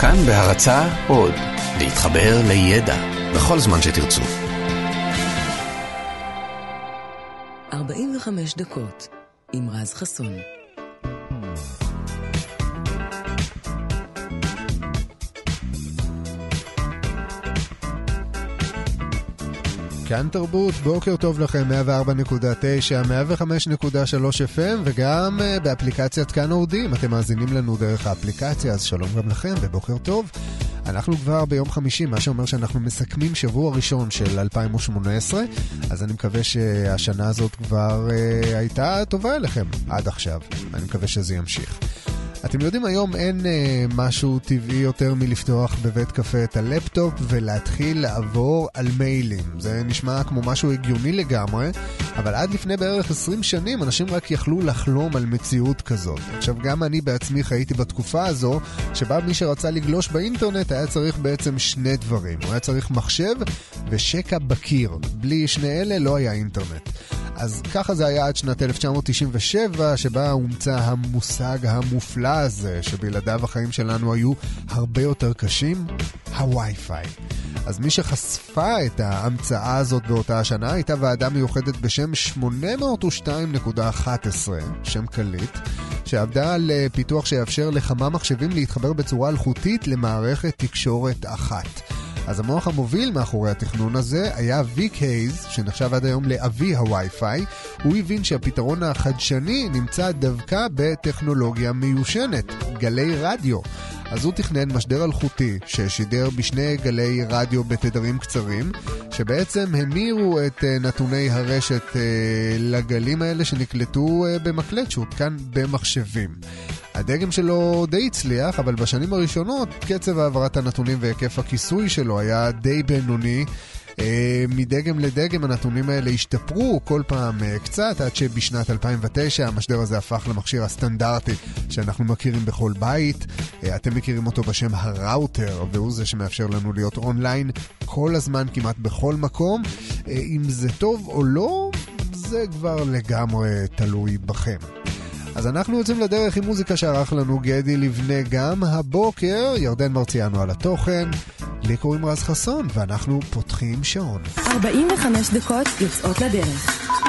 כאן בהרצה עוד, להתחבר לידע בכל זמן שתרצו. 45 דקות עם רז חסון. כאן תרבות, בוקר טוב לכם, 104.9, 105.3 FM וגם uh, באפליקציית כאן אודי, אם אתם מאזינים לנו דרך האפליקציה, אז שלום גם לכם ובוקר טוב. אנחנו כבר ביום חמישי, מה שאומר שאנחנו מסכמים שבוע ראשון של 2018, אז אני מקווה שהשנה הזאת כבר uh, הייתה טובה אליכם עד עכשיו. אני מקווה שזה ימשיך. אתם יודעים, היום אין אה, משהו טבעי יותר מלפתוח בבית קפה את הלפטופ ולהתחיל לעבור על מיילים. זה נשמע כמו משהו הגיוני לגמרי, אבל עד לפני בערך 20 שנים אנשים רק יכלו לחלום על מציאות כזאת. עכשיו, גם אני בעצמי חייתי בתקופה הזו, שבה מי שרצה לגלוש באינטרנט היה צריך בעצם שני דברים. הוא היה צריך מחשב ושקע בקיר. בלי שני אלה לא היה אינטרנט. אז ככה זה היה עד שנת 1997, שבה הומצא המושג המופלא הזה, שבלעדיו החיים שלנו היו הרבה יותר קשים, הווי-פיי. אז מי שחשפה את ההמצאה הזאת באותה השנה הייתה ועדה מיוחדת בשם 802.11, שם קליט, שעבדה על אה, פיתוח שיאפשר לכמה מחשבים להתחבר בצורה אלחוטית למערכת תקשורת אחת. אז המוח המוביל מאחורי התכנון הזה היה ויק הייז, שנחשב עד היום לאבי הווי-פיי. הוא הבין שהפתרון החדשני נמצא דווקא בטכנולוגיה מיושנת, גלי רדיו. אז הוא תכנן משדר אלחוטי ששידר בשני גלי רדיו בתדרים קצרים, שבעצם המירו את אה, נתוני הרשת אה, לגלים האלה שנקלטו אה, במקלט שהותקן במחשבים. הדגם שלו די הצליח, אבל בשנים הראשונות קצב העברת הנתונים והיקף הכיסוי שלו היה די בינוני. אה, מדגם לדגם הנתונים האלה השתפרו כל פעם אה, קצת, עד שבשנת 2009 המשדר הזה הפך למכשיר הסטנדרטי שאנחנו מכירים בכל בית. אה, אתם מכירים אותו בשם הראוטר, והוא זה שמאפשר לנו להיות אונליין כל הזמן, כמעט בכל מקום. אם זה טוב או לא, זה כבר לגמרי תלוי בכם. אז אנחנו יוצאים לדרך עם מוזיקה שערך לנו גדי לבנה גם הבוקר, ירדן מרציאנו על התוכן, לי קוראים רז חסון, ואנחנו פותחים שעון. 45 דקות יוצאות לדרך.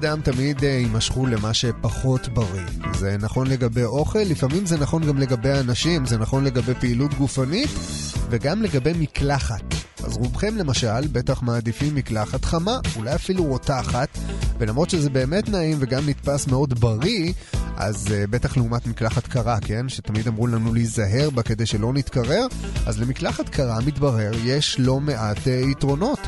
אדם תמיד אה, יימשכו למה שפחות בריא. זה נכון לגבי אוכל, לפעמים זה נכון גם לגבי אנשים, זה נכון לגבי פעילות גופנית וגם לגבי מקלחת. אז רובכם למשל בטח מעדיפים מקלחת חמה, אולי אפילו רותחת, ולמרות שזה באמת נעים וגם נתפס מאוד בריא, אז uh, בטח לעומת מקלחת קרה, כן? שתמיד אמרו לנו להיזהר בה כדי שלא נתקרר, אז למקלחת קרה, מתברר, יש לא מעט uh, יתרונות.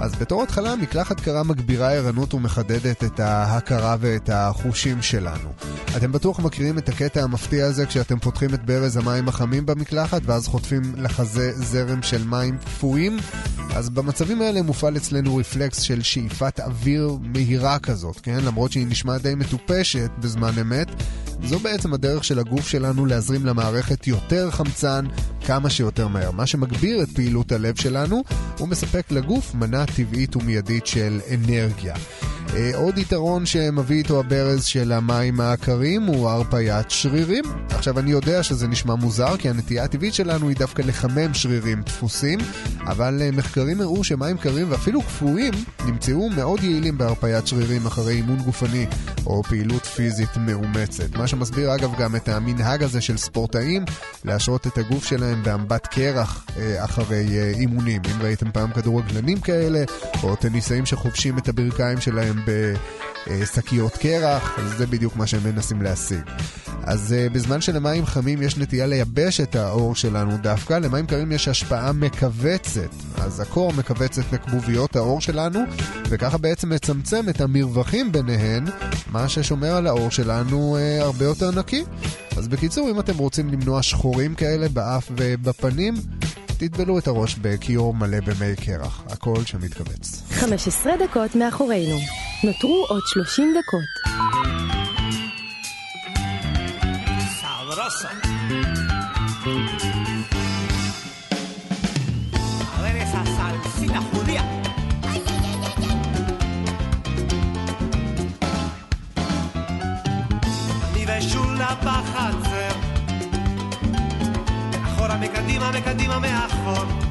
אז בתור התחלה, מקלחת קרה מגבירה ערנות ומחדדת את ההכרה ואת החושים שלנו. אתם בטוח מכירים את הקטע המפתיע הזה כשאתם פותחים את ברז המים החמים במקלחת ואז חוטפים לחזה זרם של מים קפואים? אז במצבים האלה מופעל אצלנו רפלקס של שאיפת אוויר מהירה כזאת, כן? למרות שהיא נשמעת די מטופשת בזמן אמת, זו בעצם הדרך של הגוף שלנו להזרים למערכת יותר חמצן כמה שיותר מהר. מה שמגביר את פעילות הלב שלנו, הוא מספק לגוף מנה טבעית ומיידית של אנרגיה. אה, עוד יתרון שמביא איתו הברז של המים הקרים הוא הרפיית שרירים. עכשיו, אני יודע שזה נשמע מוזר, כי הנטייה הטבעית שלנו היא דווקא לחמם שרירים דפוסים, אבל אה, מחקרים הראו שמים קרים ואפילו קפואים נמצאו מאוד יעילים בהרפיית שרירים אחרי אימון גופני או פעילות פיזית מאומצת. מה שמסביר אגב גם את המנהג הזה של ספורטאים להשרות את הגוף שלהם באמבט קרח אה, אחרי אימונים. אם ראיתם פעם כדורגלנים כאלה, או טניסאים שחובשים את הברכיים שלהם בשקיות קרח, אז זה בדיוק מה שהם מנסים להשיג. אז uh, בזמן שלמים חמים יש נטייה לייבש את האור שלנו דווקא, למים קרים יש השפעה מכווצת. אז הקור מכווץ את נקבוביות האור שלנו, וככה בעצם מצמצם את המרווחים ביניהן, מה ששומר על האור שלנו uh, הרבה יותר נקי. אז בקיצור, אם אתם רוצים למנוע שחורים כאלה באף ובפנים, תטבלו את הראש בכיור מלא במי קרח, הכל שמתכווץ. 15 דקות מאחורינו. נותרו עוד 30 דקות. בחצר me a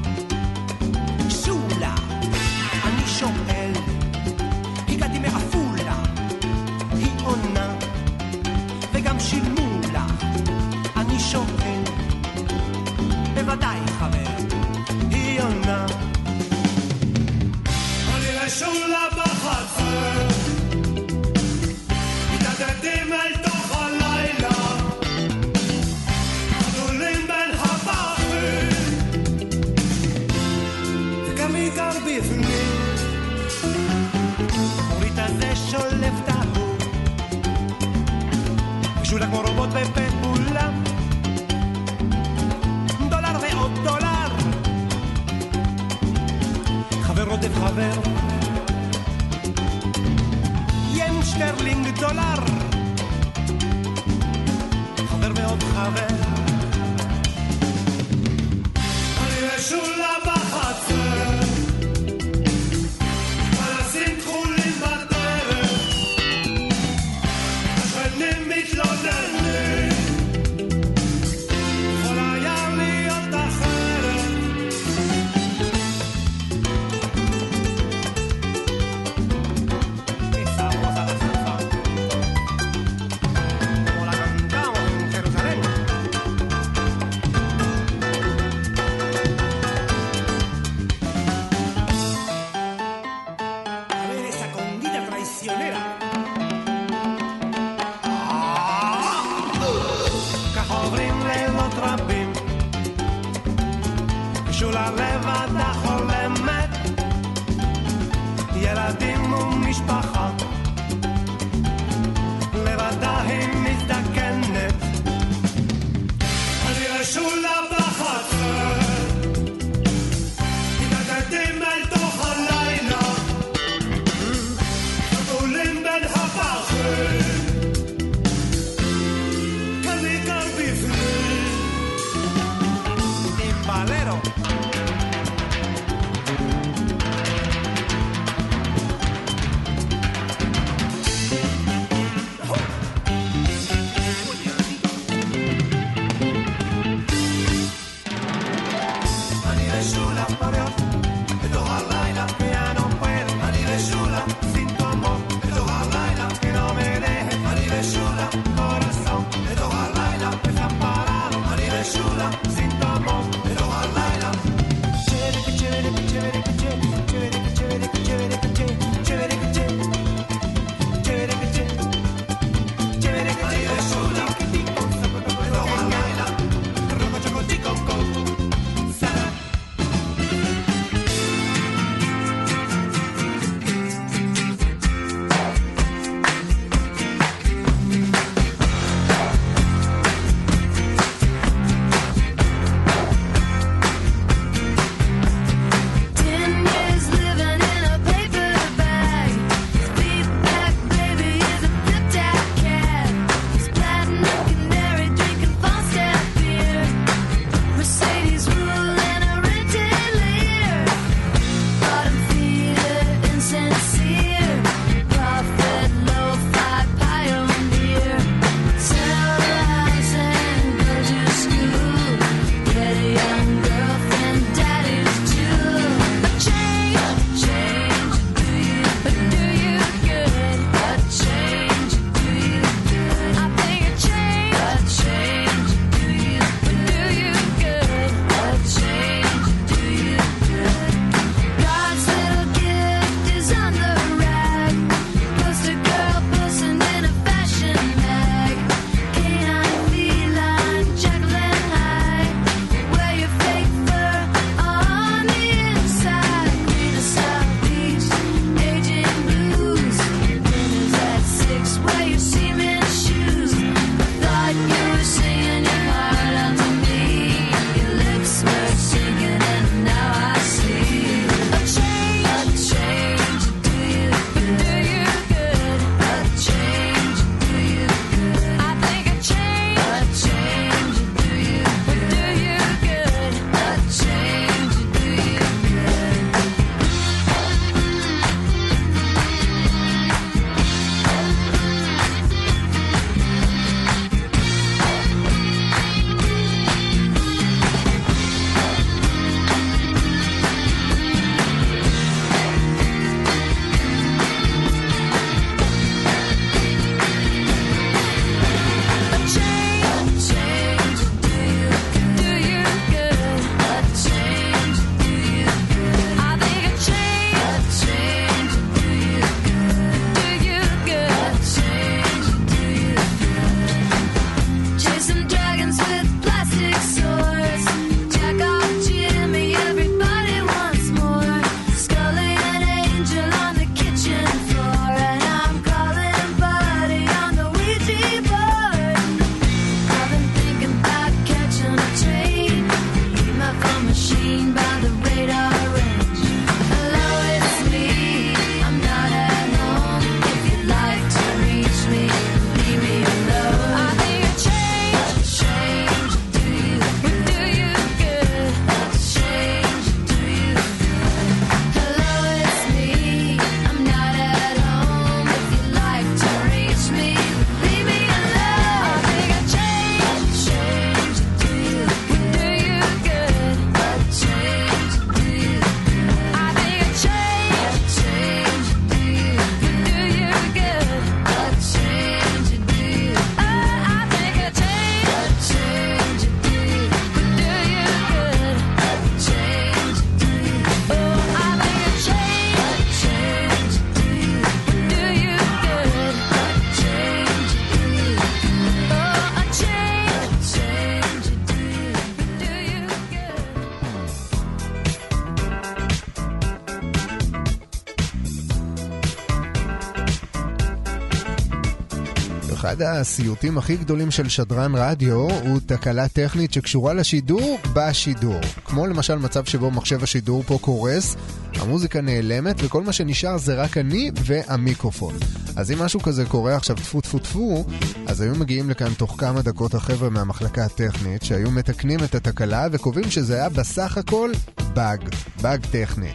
אחד הסיוטים הכי גדולים של שדרן רדיו הוא תקלה טכנית שקשורה לשידור בשידור. כמו למשל מצב שבו מחשב השידור פה קורס, המוזיקה נעלמת וכל מה שנשאר זה רק אני והמיקרופון. אז אם משהו כזה קורה עכשיו טפו טפו טפו, אז היו מגיעים לכאן תוך כמה דקות החבר'ה מהמחלקה הטכנית שהיו מתקנים את התקלה וקובעים שזה היה בסך הכל באג, באג טכני.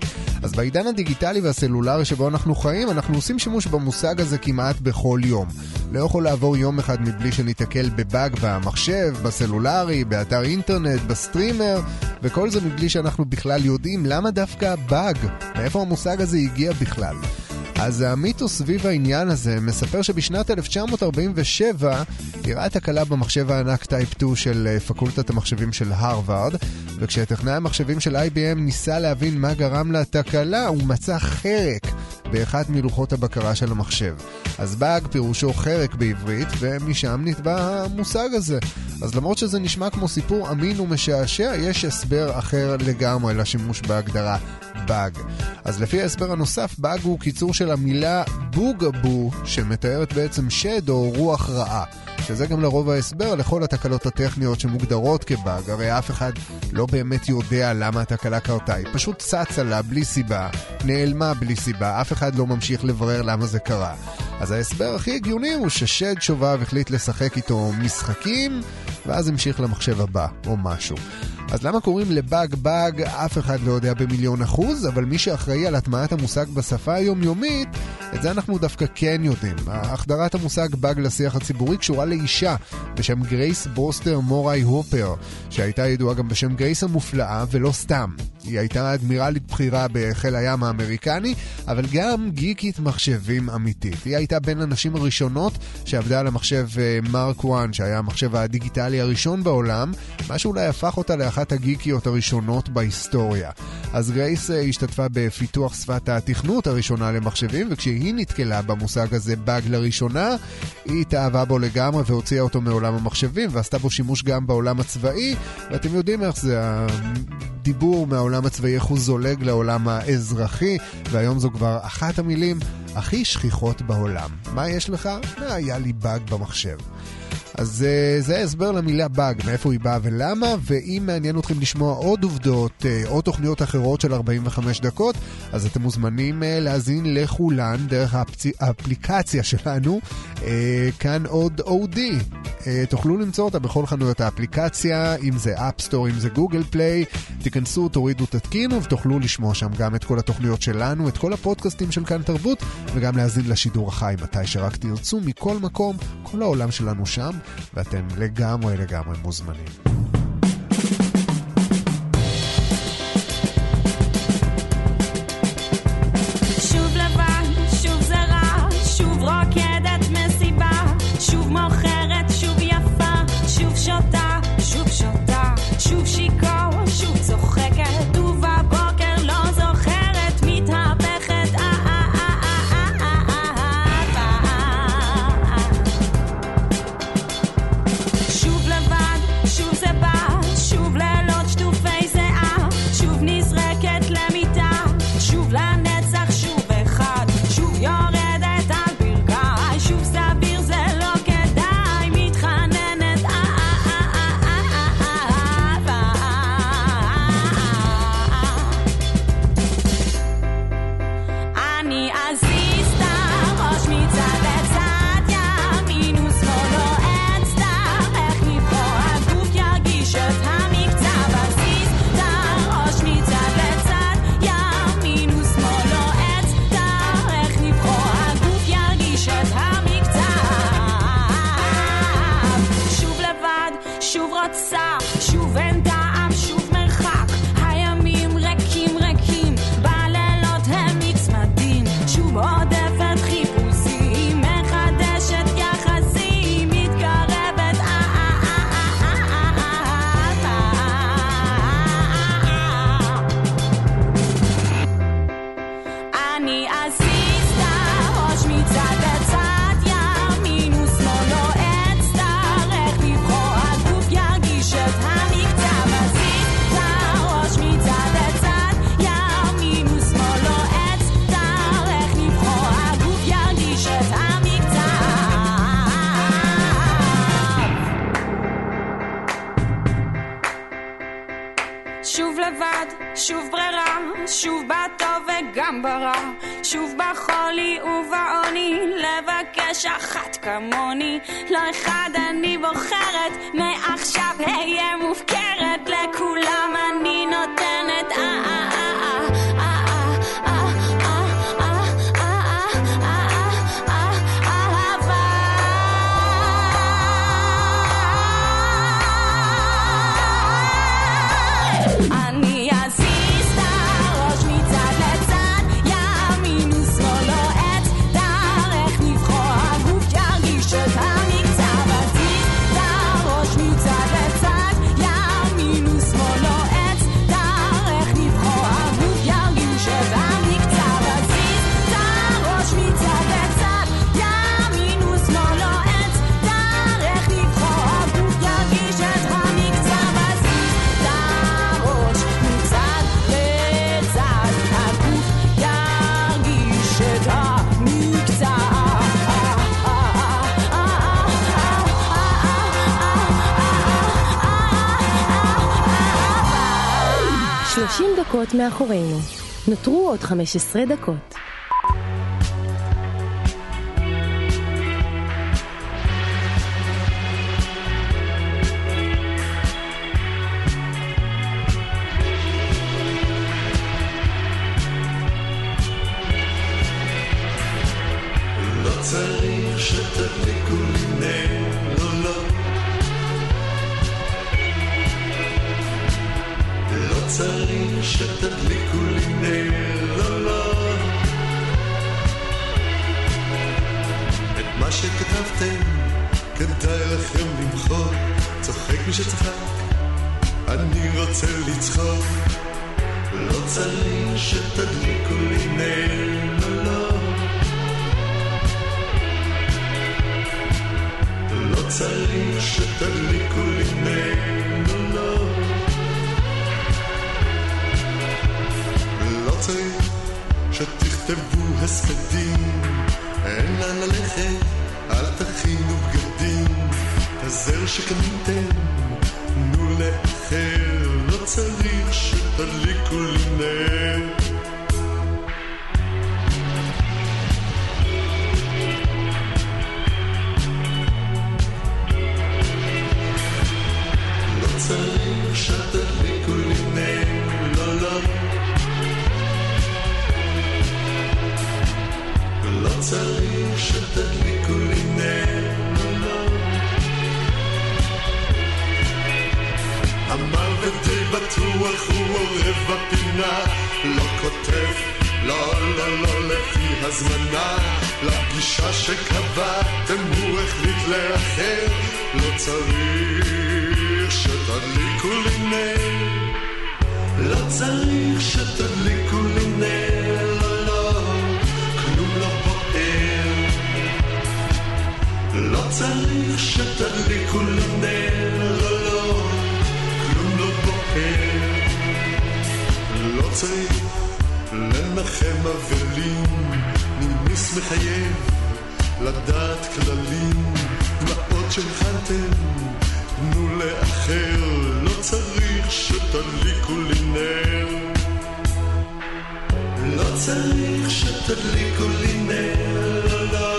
אז בעידן הדיגיטלי והסלולרי שבו אנחנו חיים, אנחנו עושים שימוש במושג הזה כמעט בכל יום. לא יכול לעבור יום אחד מבלי שניתקל בבאג במחשב, בסלולרי, באתר אינטרנט, בסטרימר, וכל זה מבלי שאנחנו בכלל יודעים למה דווקא באג, מאיפה המושג הזה הגיע בכלל. אז המיתוס סביב העניין הזה מספר שבשנת 1947 אירעה תקלה במחשב הענק טייפ 2 של אה, פקולטת המחשבים של הרווארד, וכשטכנאי המחשבים של IBM ניסה להבין מה גרם לתקלה, הוא מצא חרק באחת מלוחות הבקרה של המחשב. אז באג פירושו חרק בעברית, ומשם נתבע המושג הזה. אז למרות שזה נשמע כמו סיפור אמין ומשעשע, יש הסבר אחר לגמרי לשימוש בהגדרה באג. אז לפי ההסבר הנוסף, באג הוא קיצור של המילה בוגבו, שמתארת בעצם שד או רוח רעה. שזה גם לרוב ההסבר לכל התקלות הטכניות שמוגדרות כבאג, הרי אף אחד לא באמת יודע למה התקלה קרתה, היא פשוט צצה לה בלי סיבה, נעלמה בלי סיבה, אף אחד לא ממשיך לברר למה זה קרה. אז ההסבר הכי הגיוני הוא ששד שובב החליט לשחק איתו משחקים, ואז המשיך למחשב הבא, או משהו. אז למה קוראים לבאג באג? אף אחד לא יודע במיליון אחוז, אבל מי שאחראי על הטמעת המושג בשפה היומיומית, את זה אנחנו דווקא כן יודעים. החדרת המושג באג לשיח הציבורי קשורה לאישה בשם גרייס ברוסטר מאריי הופר, שהייתה ידועה גם בשם גרייס המופלאה, ולא סתם. היא הייתה אדמירלית בכירה בחיל הים האמריקני, אבל גם גיקית מחשבים אמיתית. היא הייתה בין הנשים הראשונות שעבדה על המחשב מרק 1, שהיה המחשב הדיגיטלי הראשון בעולם, מה שאולי הפך אותה לאחת הגיקיות הראשונות בהיסטוריה. אז גרייס אה, השתתפה בפיתוח שפת התכנות הראשונה למחשבים, וכשהיא נתקלה במושג הזה באג לראשונה, היא התאהבה בו לגמרי והוציאה אותו מעולם המחשבים, ועשתה בו שימוש גם בעולם הצבאי, ואתם יודעים איך זה, הדיבור מהעולם הצבאי, איך הוא זולג לעולם האזרחי, והיום זו כבר אחת המילים הכי שכיחות בעולם. מה יש לך? היה לי באג במחשב. אז uh, זה ההסבר למילה באג, מאיפה היא באה ולמה, ואם מעניין אתכם לשמוע עוד עובדות או תוכניות אחרות של 45 דקות, אז אתם מוזמנים uh, להאזין לכולן דרך. האפליקציה שלנו, כאן עוד אודי. תוכלו למצוא אותה בכל חנויות האפליקציה, אם זה אפסטור, אם זה גוגל פליי, תיכנסו, תורידו, תתקינו, ותוכלו לשמוע שם גם את כל התוכניות שלנו, את כל הפודקאסטים של כאן תרבות, וגם להאזין לשידור החי מתי שרק תרצו, מכל מקום, כל העולם שלנו שם. ואתם לגמרי לגמרי מוזמנים. 30 דקות מאחורינו. נותרו עוד 15 דקות. שכתבתם כדאי לכם למחוק, צוחק מי שצחק, אני רוצה לצחוק. לא צריך שתדליקו לי נר, לא, לא. צריך שתדליקו לי נר, לא. לא צריך שתכתבו הספדים, אין לאן ללכת, אל תכינו בגדים. הזר שקניתם, תנו לאחר, לא צריך שתדליקו לי נר. צריך שתדליקו לי נר, לא צריך שתדליקו לי נר, לא, לא, כלום לא בוער. לא צריך שתדליקו לי נר, לא, לא, כלום לא בוער. לא צריך לנחם אבלים, נימיס מחייב לדעת כללים, שהכנתם, תנו לאחר, לא צריך שתדליקו לי נר. לא צריך שתדליקו לי נר, לא, לא.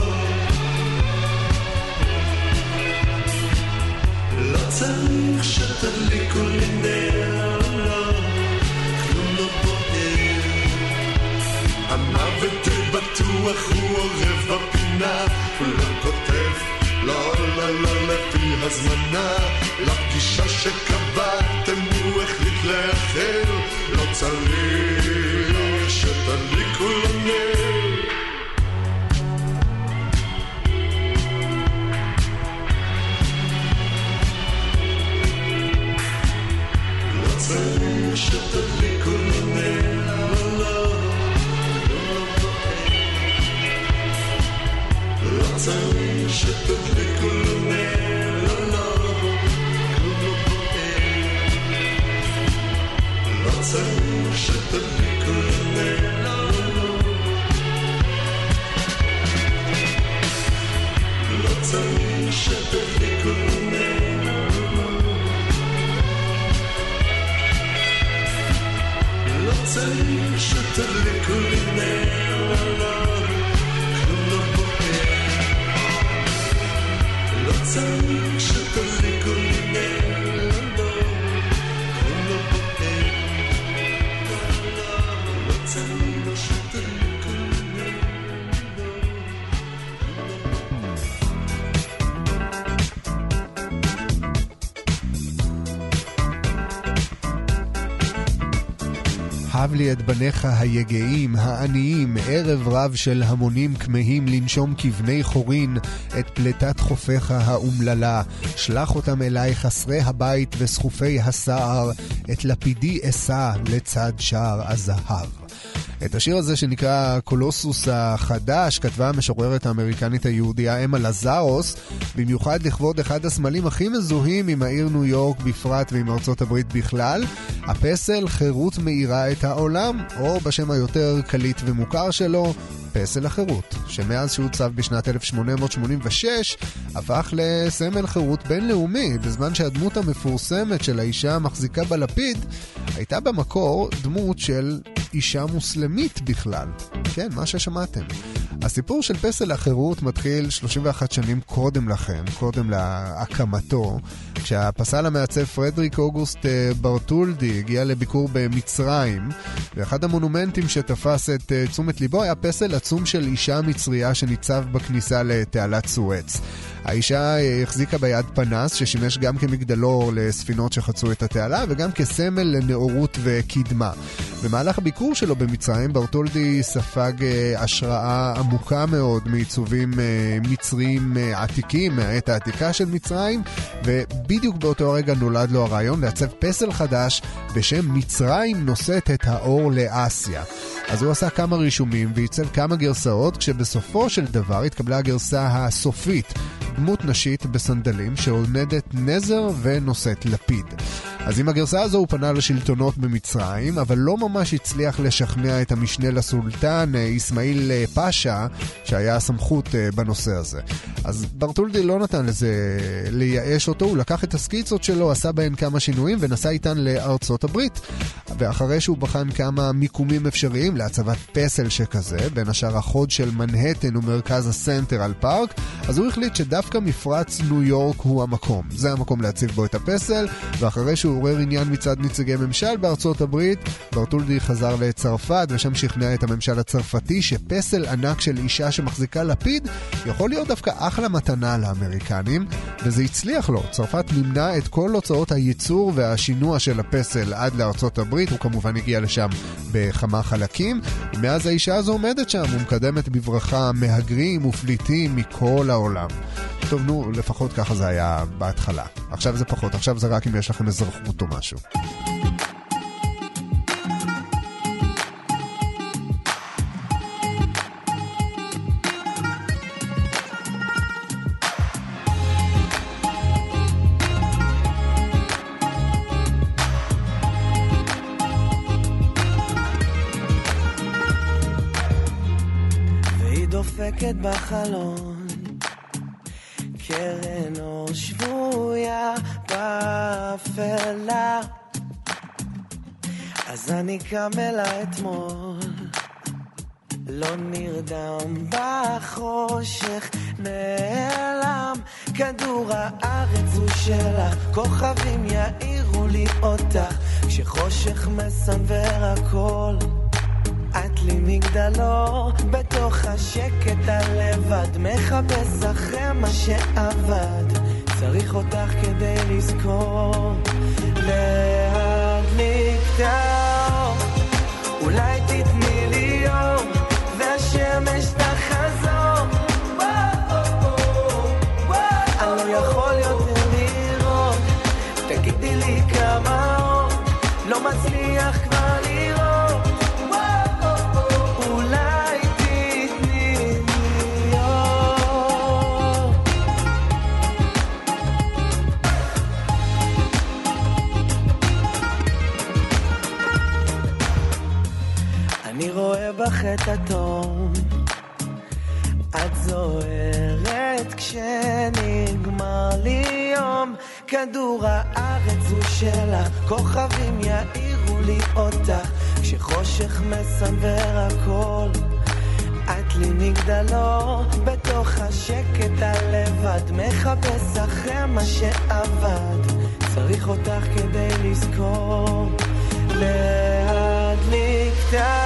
לא צריך שתדליקו לי נר, לא, כלום לא בוער. המוות בטוח הוא אורב בפינה, הוא לא כותב, לא, לא, לא לפי הזמנה, לפגישה שקבעתם הוא החליט לאחר, לא צריך שתדליקו לו נר. לא צריך שתדליקו לו צריך שתדליקו בניך היגעים, העניים, ערב רב של המונים כמהים לנשום כבני חורין, את פלטת חופיך האומללה. שלח אותם אליי חסרי הבית וסחופי הסער, את לפידי אשא לצד שער הזהב. את השיר הזה שנקרא קולוסוס החדש כתבה המשוררת האמריקנית היהודייה אמה לזארוס, במיוחד לכבוד אחד הסמלים הכי מזוהים עם העיר ניו יורק בפרט ועם ארצות הברית בכלל, הפסל חירות מאירה את העולם, או בשם היותר קליט ומוכר שלו, פסל החירות, שמאז שהוצב בשנת 1886 הפך לסמל חירות בינלאומי, בזמן שהדמות המפורסמת של האישה המחזיקה בלפיד הייתה במקור דמות של אישה מוסלמית בכלל. כן, מה ששמעתם. הסיפור של פסל החירות מתחיל 31 שנים קודם לכן, קודם להקמתו, כשהפסל המעצב פרדריק אוגוסט אה, ברטולדי הגיע לביקור במצרים, ואחד המונומנטים שתפס את אה, תשומת ליבו היה פסל עצום של אישה מצריה שניצב בכניסה לתעלת סואץ. האישה אה, החזיקה ביד פנס ששימש גם כמגדלור לספינות שחצו את התעלה וגם כסמל לנאורות וקדמה. במהלך הביקור שלו במצרים ברטולדי ספג השראה עמוקה מאוד מעיצובים מצריים עתיקים מהעת העתיקה של מצרים, ובדיוק באותו הרגע נולד לו הרעיון לעצב פסל חדש בשם מצרים נושאת את האור לאסיה. אז הוא עשה כמה רישומים ועיצב כמה גרסאות, כשבסופו של דבר התקבלה הגרסה הסופית, דמות נשית בסנדלים שעונדת נזר ונושאת לפיד. אז עם הגרסה הזו הוא פנה לשלטונות במצרים, אבל לא ממש הצליח לשכנע את המשנה לסולטן אסמאעיל פאשה, שהיה הסמכות אה, בנושא הזה. אז ברטולדי לא נתן לזה לייאש אותו, הוא לקח את הסקיצות שלו, עשה בהן כמה שינויים ונסע איתן לארצות הברית. ואחרי שהוא בחן כמה מיקומים אפשריים להצבת פסל שכזה, בין השאר החוד של מנהטן ומרכז הסנטרל פארק, אז הוא החליט שדווקא מפרץ ניו יורק הוא המקום. זה המקום להציב בו את הפסל, ואחרי שהוא עורר עניין מצד נציגי ממשל בארצות הברית, ברטולדי חזר לצרפת ושם שכנע את הממשל הצרפתי שפסל ענק של אישה שמחזיקה לפיד יכול להיות דווקא אחלה מתנה לאמריקנים, וזה הצליח לו. צרפת מימנה את כל הוצאות הייצור והשינוע של הפסל עד לארצות הברית, הוא כמובן הגיע לשם בכמה חלקים, ומאז האישה הזו עומדת שם ומקדמת בברכה מהגרים ופליטים מכל העולם. טוב, נו, לפחות ככה זה היה בהתחלה. עכשיו זה פחות, עכשיו זה רק אם יש לכם אזרחות או משהו. בחלון, אז אני קם אלה אתמול, לא נרדם בחושך, נעלם. כדור הארץ הוא שלך, כוכבים יאירו לי אותך, כשחושך מסנוור הכל. את לי מגדלור, בתוך השקט הלבד, מחפש אחרי מה שאבד, צריך אותך כדי לזכור, להדליק את אולי תתני לי יום, והשמש תחזור, אני לא יכול יותר לראות, תגידי לי כמה עוד, לא מצליח כבר כוכבים יאירו לי אותך, כשחושך מסנוור הכל. את לי מגדלור, בתוך השקט הלבד, מחפש אחרי מה שאבד, צריך אותך כדי לזכור, להדליק את האור,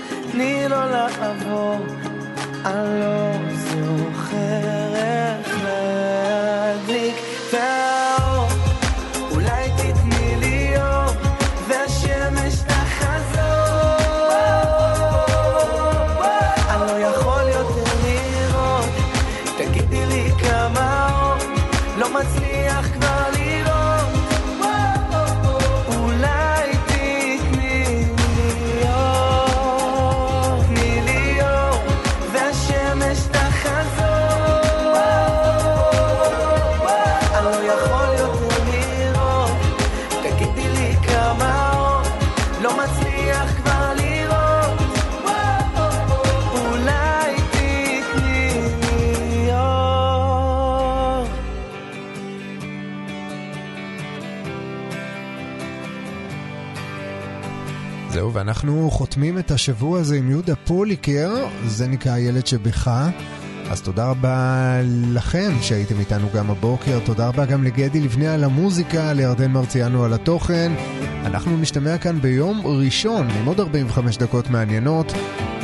תני לו לעבור. אני לא זוכר זהו, ואנחנו חותמים את השבוע הזה עם יהודה פוליקר, זה נקרא הילד שבך. אז תודה רבה לכם שהייתם איתנו גם הבוקר, תודה רבה גם לגדי לבני על המוזיקה, לירדן מרציאנו על התוכן. אנחנו נשתמע כאן ביום ראשון עם עוד 45 דקות מעניינות.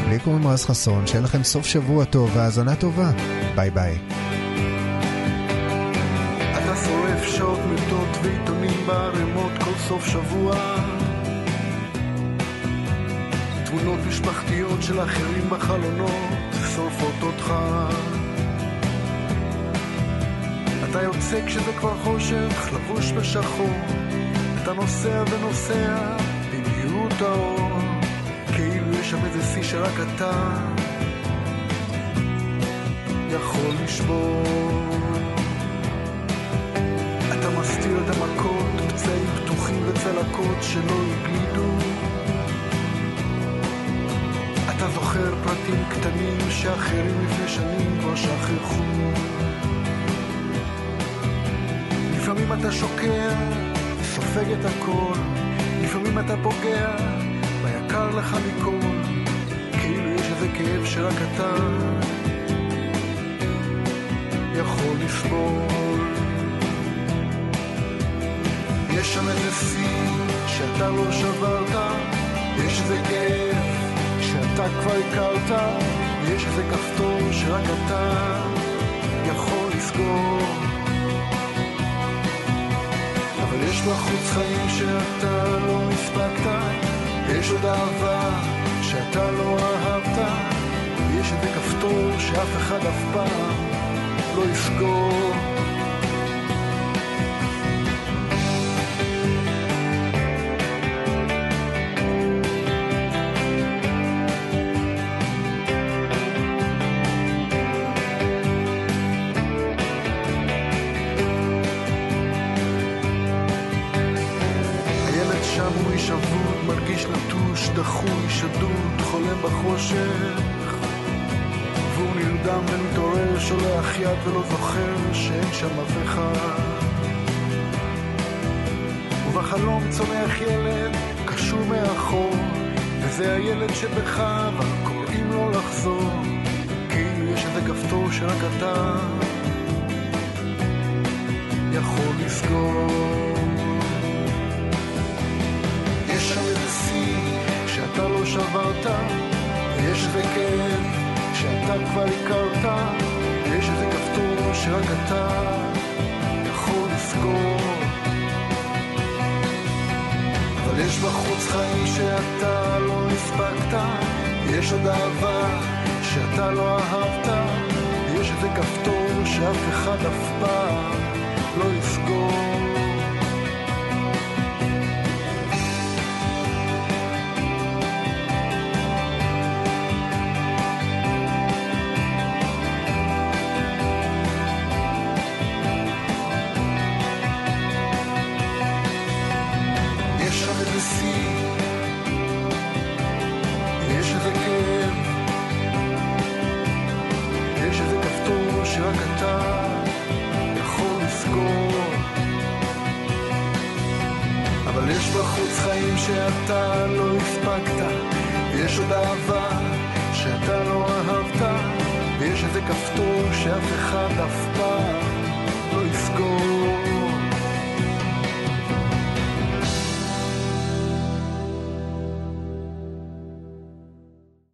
לי קוראים רז חסון, שיהיה לכם סוף שבוע טוב והאזנה טובה. ביי ביי. סוף שבוע תמונות משפחתיות של אחרים בחלונות שורפות אותך אתה יוצא כשזה כבר חושך, לבוש בשחור. אתה נוסע ונוסע במהירות האור. כאילו יש שם איזה שיא שרק אתה יכול לשבור. אתה מסתיר את המכות, פצעים פתוחים וצלקות שלא הגלידו. זוכר פרטים קטנים שאחרים לפני שנים כבר שכחו. לפעמים אתה שוקע, סופג את הכל, לפעמים אתה פוגע, ביקר לך מכל, כאילו יש איזה כאב שרק אתה יכול לסבול. יש שם איזה שיא שאתה לא שברת, יש איזה כאב שאתה כבר הכרת, יש איזה כפתור שרק אתה יכול לסגור. אבל יש בחוץ חיים שאתה לא הספקת, יש עוד אהבה שאתה לא אהבת, יש איזה כפתור שאף אחד אף פעם לא יסגור. ולא זוכר שאין שם אף אחד. ובחלום צומח ילד, קשור מאחור, וזה הילד שבך, אבל קוראים לו לחזור. כאילו יש איזה כפתור שרק אתה יכול לסגור. יש שם איזה שיא שאתה לא שברת, ויש איזה כאב שאתה כבר הכרת, ויש איזה כפתור שרק אתה יכול לסגור. אבל יש בחוץ חיים שאתה לא הספקת, יש עוד אהבה שאתה לא אהבת, יש איזה כפתור שאף אחד אף פעם לא יסגור.